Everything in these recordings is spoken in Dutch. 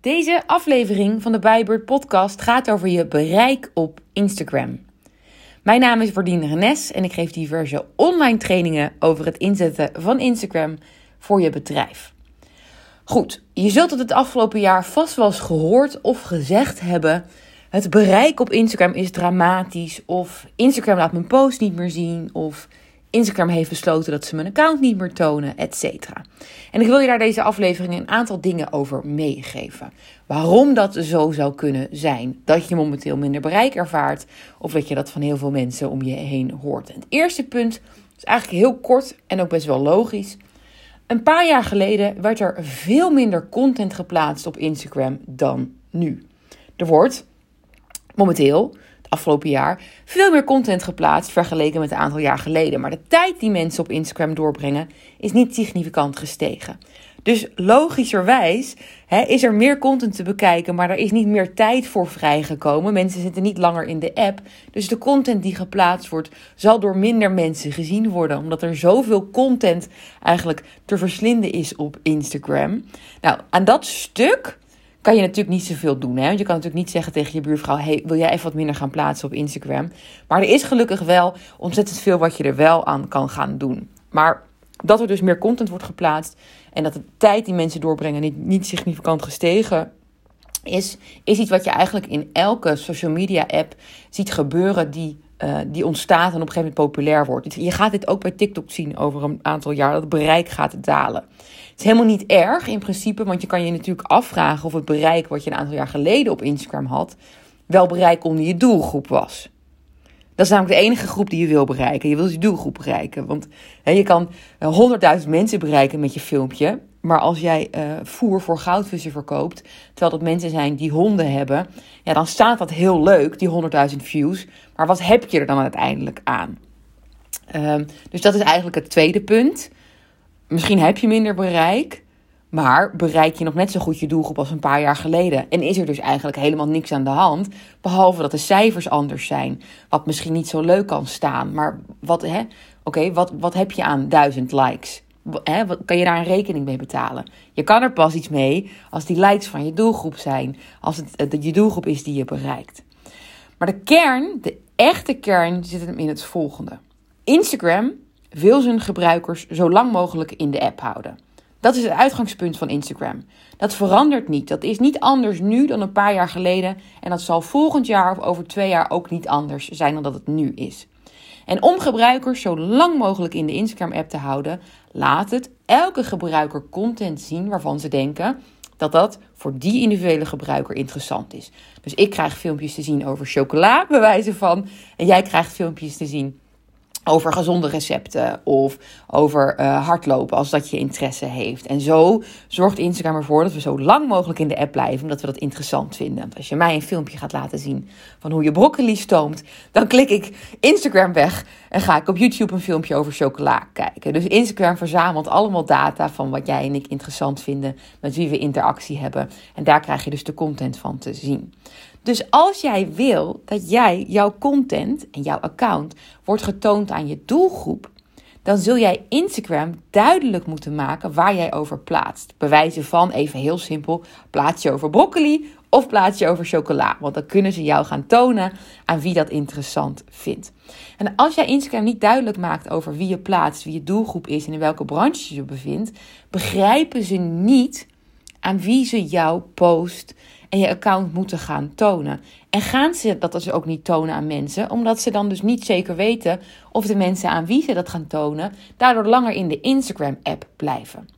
Deze aflevering van de Bijbird podcast gaat over je bereik op Instagram. Mijn naam is Bordine Renes en ik geef diverse online trainingen over het inzetten van Instagram voor je bedrijf. Goed, je zult het het afgelopen jaar vast wel eens gehoord of gezegd hebben. Het bereik op Instagram is dramatisch of Instagram laat mijn post niet meer zien of Instagram heeft besloten dat ze mijn account niet meer tonen, etc. En ik wil je daar deze aflevering een aantal dingen over meegeven. Waarom dat zo zou kunnen zijn. Dat je momenteel minder bereik ervaart. Of dat je dat van heel veel mensen om je heen hoort. Het eerste punt is eigenlijk heel kort en ook best wel logisch. Een paar jaar geleden werd er veel minder content geplaatst op Instagram dan nu. Er wordt momenteel afgelopen jaar veel meer content geplaatst vergeleken met een aantal jaar geleden. Maar de tijd die mensen op Instagram doorbrengen is niet significant gestegen. Dus logischerwijs hè, is er meer content te bekijken, maar er is niet meer tijd voor vrijgekomen. Mensen zitten niet langer in de app. Dus de content die geplaatst wordt, zal door minder mensen gezien worden. Omdat er zoveel content eigenlijk te verslinden is op Instagram. Nou, aan dat stuk kan je natuurlijk niet zoveel doen. Hè? Want je kan natuurlijk niet zeggen tegen je buurvrouw: hey, wil jij even wat minder gaan plaatsen op Instagram? Maar er is gelukkig wel ontzettend veel wat je er wel aan kan gaan doen. Maar dat er dus meer content wordt geplaatst en dat de tijd die mensen doorbrengen niet, niet significant gestegen is, is iets wat je eigenlijk in elke social media app ziet gebeuren die, uh, die ontstaat en op een gegeven moment populair wordt. Je gaat dit ook bij TikTok zien over een aantal jaar, dat het bereik gaat dalen. Het is helemaal niet erg in principe, want je kan je natuurlijk afvragen of het bereik wat je een aantal jaar geleden op Instagram had, wel bereik onder je doelgroep was. Dat is namelijk de enige groep die je wil bereiken. Je wil je doelgroep bereiken. Want je kan honderdduizend mensen bereiken met je filmpje. Maar als jij uh, voer voor goudvissen verkoopt, terwijl dat mensen zijn die honden hebben, ja, dan staat dat heel leuk, die 100.000 views. Maar wat heb je er dan uiteindelijk aan? Uh, dus dat is eigenlijk het tweede punt. Misschien heb je minder bereik, maar bereik je nog net zo goed je doelgroep als een paar jaar geleden. En is er dus eigenlijk helemaal niks aan de hand. Behalve dat de cijfers anders zijn. Wat misschien niet zo leuk kan staan. Maar wat, hè, oké, wat, wat heb je aan duizend likes? Hè, wat, kan je daar een rekening mee betalen? Je kan er pas iets mee als die likes van je doelgroep zijn. Als het, het je doelgroep is die je bereikt. Maar de kern, de echte kern, zit hem in het volgende. Instagram wil zijn gebruikers zo lang mogelijk in de app houden. Dat is het uitgangspunt van Instagram. Dat verandert niet. Dat is niet anders nu dan een paar jaar geleden. En dat zal volgend jaar of over twee jaar ook niet anders zijn dan dat het nu is. En om gebruikers zo lang mogelijk in de Instagram-app te houden, laat het elke gebruiker content zien waarvan ze denken dat dat voor die individuele gebruiker interessant is. Dus ik krijg filmpjes te zien over chocola, bij wijze van. En jij krijgt filmpjes te zien over gezonde recepten of over uh, hardlopen als dat je interesse heeft. En zo zorgt Instagram ervoor dat we zo lang mogelijk in de app blijven, omdat we dat interessant vinden. Want als je mij een filmpje gaat laten zien van hoe je broccoli stoomt, dan klik ik Instagram weg en ga ik op YouTube een filmpje over chocola kijken. Dus Instagram verzamelt allemaal data van wat jij en ik interessant vinden, met wie we interactie hebben. En daar krijg je dus de content van te zien. Dus als jij wil dat jij jouw content en jouw account wordt getoond aan je doelgroep, dan zul jij Instagram duidelijk moeten maken waar jij over plaatst. Bewijzen van, even heel simpel, plaats je over broccoli of plaats je over chocola. Want dan kunnen ze jou gaan tonen aan wie dat interessant vindt. En als jij Instagram niet duidelijk maakt over wie je plaatst, wie je doelgroep is en in welke branche je je bevindt, begrijpen ze niet aan wie ze jouw post en je account moeten gaan tonen. En gaan ze dat dus ook niet tonen aan mensen, omdat ze dan dus niet zeker weten of de mensen aan wie ze dat gaan tonen, daardoor langer in de Instagram-app blijven.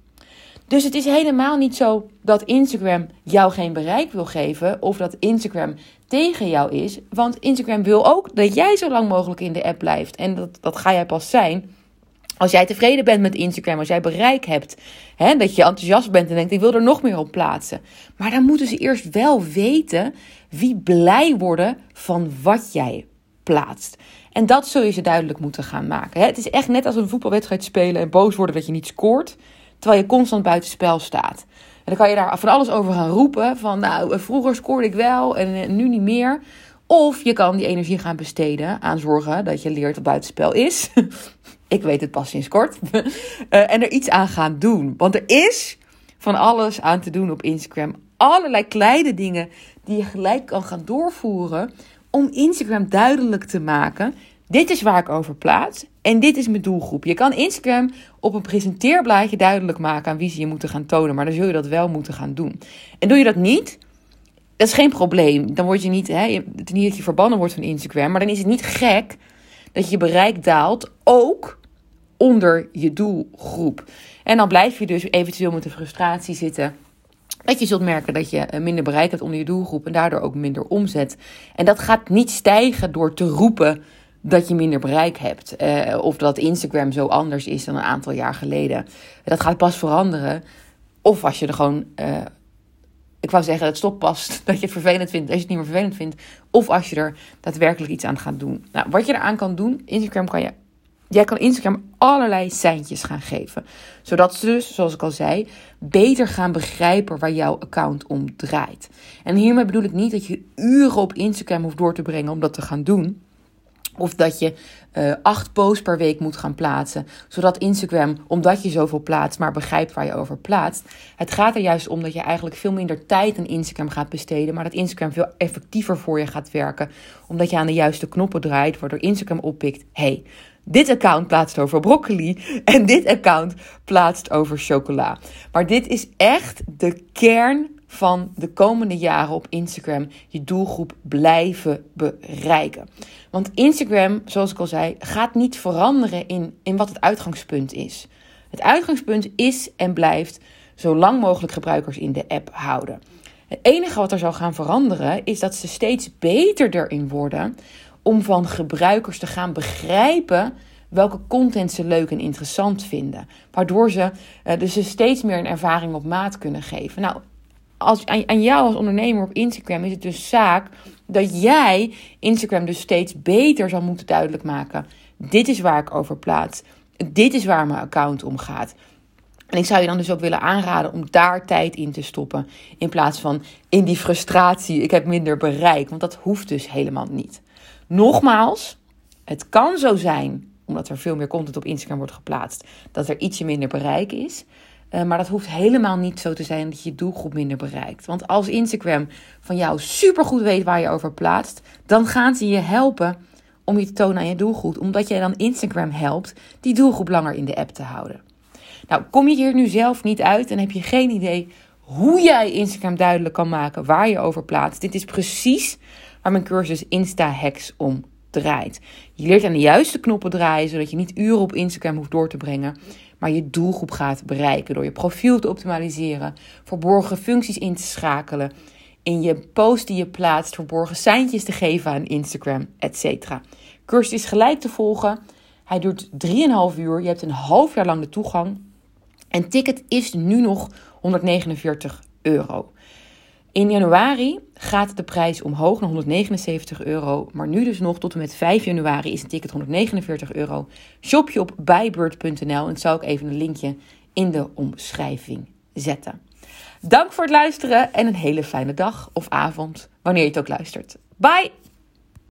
Dus het is helemaal niet zo dat Instagram jou geen bereik wil geven of dat Instagram tegen jou is. Want Instagram wil ook dat jij zo lang mogelijk in de app blijft. En dat, dat ga jij pas zijn als jij tevreden bent met Instagram, als jij bereik hebt, hè, dat je enthousiast bent en denkt: ik wil er nog meer op plaatsen. Maar dan moeten ze eerst wel weten wie blij worden van wat jij plaatst. En dat zul je ze duidelijk moeten gaan maken. Hè. Het is echt net als een voetbalwedstrijd spelen en boos worden dat je niet scoort, terwijl je constant buitenspel staat. En dan kan je daar van alles over gaan roepen: van nou, vroeger scoorde ik wel en nu niet meer. Of je kan die energie gaan besteden aan zorgen dat je leert dat buitenspel is. Ik weet het pas sinds kort. uh, en er iets aan gaan doen. Want er is van alles aan te doen op Instagram. Allerlei kleine dingen die je gelijk kan gaan doorvoeren om Instagram duidelijk te maken. Dit is waar ik over plaats en dit is mijn doelgroep. Je kan Instagram op een presenteerblaadje duidelijk maken aan wie ze je moeten gaan tonen, maar dan zul je dat wel moeten gaan doen. En doe je dat niet, dat is geen probleem. Dan word je niet, hè, niet dat je verbannen wordt van Instagram, maar dan is het niet gek dat je bereik daalt, ook onder je doelgroep. En dan blijf je dus eventueel met de frustratie zitten. Dat je zult merken dat je eh, minder bereik hebt onder je doelgroep en daardoor ook minder omzet. En dat gaat niet stijgen door te roepen dat je minder bereik hebt. Eh, of dat Instagram zo anders is dan een aantal jaar geleden. Dat gaat pas veranderen. Of als je er gewoon. Uh, ik wou zeggen, het stopt pas dat je het vervelend vindt, als je het niet meer vervelend vindt. Of als je er daadwerkelijk iets aan gaat doen. Nou, wat je eraan kan doen, Instagram kan je Jij kan Instagram allerlei seintjes gaan geven. Zodat ze dus, zoals ik al zei, beter gaan begrijpen waar jouw account om draait. En hiermee bedoel ik niet dat je uren op Instagram hoeft door te brengen om dat te gaan doen. Of dat je uh, acht posts per week moet gaan plaatsen. Zodat Instagram, omdat je zoveel plaatst, maar begrijpt waar je over plaatst. Het gaat er juist om dat je eigenlijk veel minder tijd aan Instagram gaat besteden. Maar dat Instagram veel effectiever voor je gaat werken. Omdat je aan de juiste knoppen draait, waardoor Instagram oppikt. hey, dit account plaatst over broccoli en dit account plaatst over chocola. Maar dit is echt de kern van de komende jaren op Instagram je doelgroep blijven bereiken. Want Instagram, zoals ik al zei, gaat niet veranderen in, in wat het uitgangspunt is. Het uitgangspunt is en blijft zo lang mogelijk gebruikers in de app houden. Het enige wat er zal gaan veranderen is dat ze steeds beter erin worden om van gebruikers te gaan begrijpen welke content ze leuk en interessant vinden. Waardoor ze uh, dus steeds meer een ervaring op maat kunnen geven. Nou, als, aan, jou als ondernemer op Instagram is het dus zaak dat jij Instagram dus steeds beter zal moeten duidelijk maken. Dit is waar ik over plaats. Dit is waar mijn account om gaat. En ik zou je dan dus ook willen aanraden om daar tijd in te stoppen. In plaats van in die frustratie, ik heb minder bereik. Want dat hoeft dus helemaal niet. Nogmaals, het kan zo zijn, omdat er veel meer content op Instagram wordt geplaatst, dat er ietsje minder bereik is. Uh, maar dat hoeft helemaal niet zo te zijn dat je doelgroep minder bereikt. Want als Instagram van jou supergoed weet waar je over plaatst, dan gaan ze je helpen om je te tonen aan je doelgroep. Omdat jij dan Instagram helpt die doelgroep langer in de app te houden. Nou, kom je hier nu zelf niet uit en heb je geen idee hoe jij Instagram duidelijk kan maken waar je over plaatst. Dit is precies waar mijn cursus Insta Hacks om draait. Je leert aan de juiste knoppen draaien, zodat je niet uren op Instagram hoeft door te brengen, maar je doelgroep gaat bereiken door je profiel te optimaliseren, verborgen functies in te schakelen, in je post die je plaatst verborgen seintjes te geven aan Instagram, etc. Cursus is gelijk te volgen. Hij duurt 3,5 uur. Je hebt een half jaar lang de toegang. En ticket is nu nog 149 euro. In januari gaat de prijs omhoog naar 179 euro. Maar nu dus nog tot en met 5 januari is een ticket 149 euro. Shop je op bijbird.nl en zal ik even een linkje in de omschrijving zetten. Dank voor het luisteren en een hele fijne dag of avond, wanneer je het ook luistert. Bye!